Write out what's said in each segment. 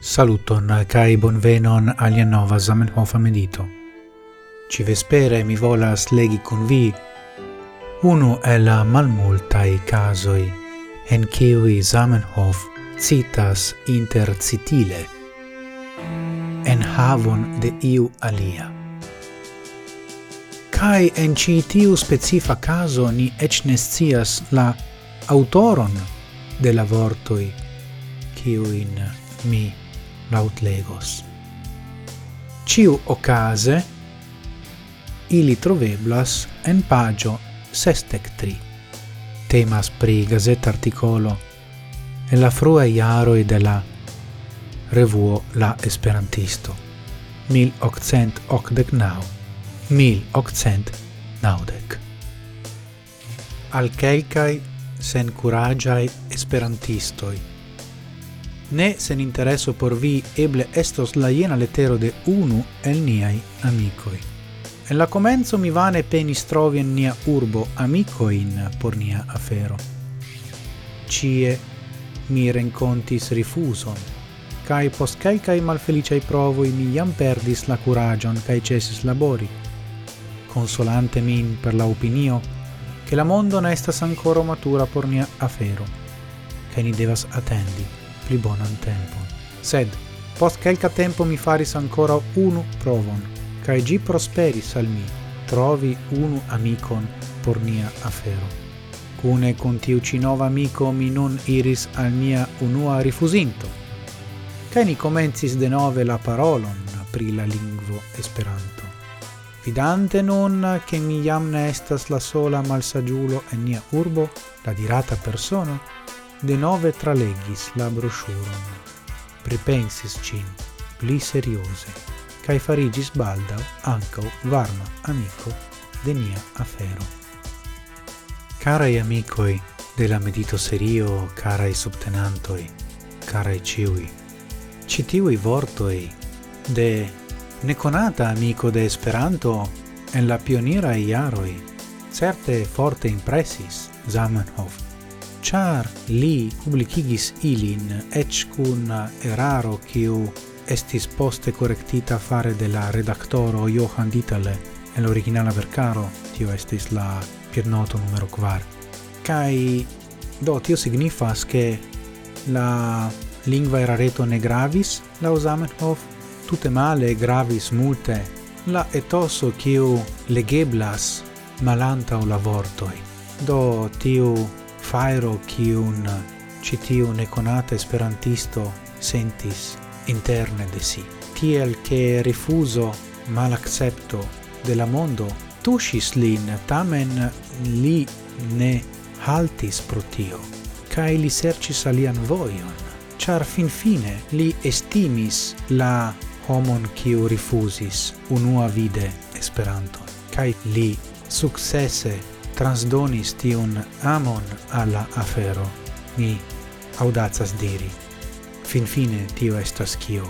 Saluton kai bonvenon alia nova Zamenhof medito. Ci vespere mi volas legi con vi unu el la malmultai casoi en kiwi Zamenhof citas intercitile en havon de iu alia. Kai en ci tiu specifa caso ni ec nescias la autoron de la vortoi kiuin mi rautlegos. Ciu ocase, ili troveblas en pagio sestec tri. Temas pri gazet articolo en la frua iaroi de la revuo La Esperantisto 1889-1890. Al kelkai sen curagiai esperantistoi ne sen intereso por vi eble estos la iena letero de unu el niai amicoi. En la comenzo mi vane penis trovi in nia urbo amicoin por nia afero. Cie mi rencontis rifuson, cae post calcai malfeliciai provoi mi iam perdis la curagion cae cesis labori, consolante min per la opinio che la mondo ne estas ancora matura por nia afero, cae ni devas attendi pli bonan tempon. Sed, post quelca tempo mi faris ancora unu provon, cae gi prosperis al mi, trovi unu amicon por nia afero. Cune con tiu ci amico mi nun iris al mia unua rifusinto, cae ni comencis de nove la parolon pri la lingvo esperanto. Vidante nun che mi jam ne estas la sola malsagiulo en nia urbo, la dirata persona, de nove tralegis la broŝuron, pripensis cin, pli seriose, cae farigis baldau ancau varma amico de nia afero. Carai amicoi de la medito serio, carai subtenantoi, carai ciui, citiui vortoi de neconata amico de Esperanto en la pioniera iaroi, certe forte impressis Zamenhof char li publicigis ilin ec cun eraro quiu estis poste correctita fare de la redactoro Johann Ditale en l'originala vercaro, tio estis la piernoto numero 4 kai do, tio signifas che la lingua erareto ne gravis la Zamenhof, tutte male gravis multe la etoso quiu legeblas malanta o la vortoi. Do, tiu fairo un citiu tiu nekonata esperantisto sentis interne de si. Tiel che rifuso malaccepto de la mondo tuŝis lin, tamen li ne haltis pro tio, kaj li sercis alian voion char fin finfine li estimis la homon kiu rifusis unua vide esperanto kai li successe transdonis tiun amon alla afero, mi audazas diri. Finfine tio estas kio,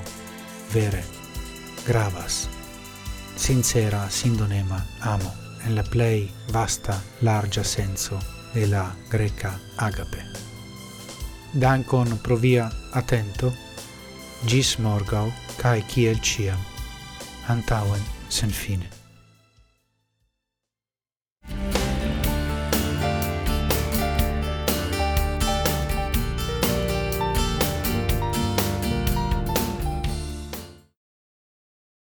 vere, gravas, sincera, sindonema amo, en la plei vasta, larga senso de la greca agape. Dankon pro via atento, gis morgau, cae ciel ciam, antauen sen fine.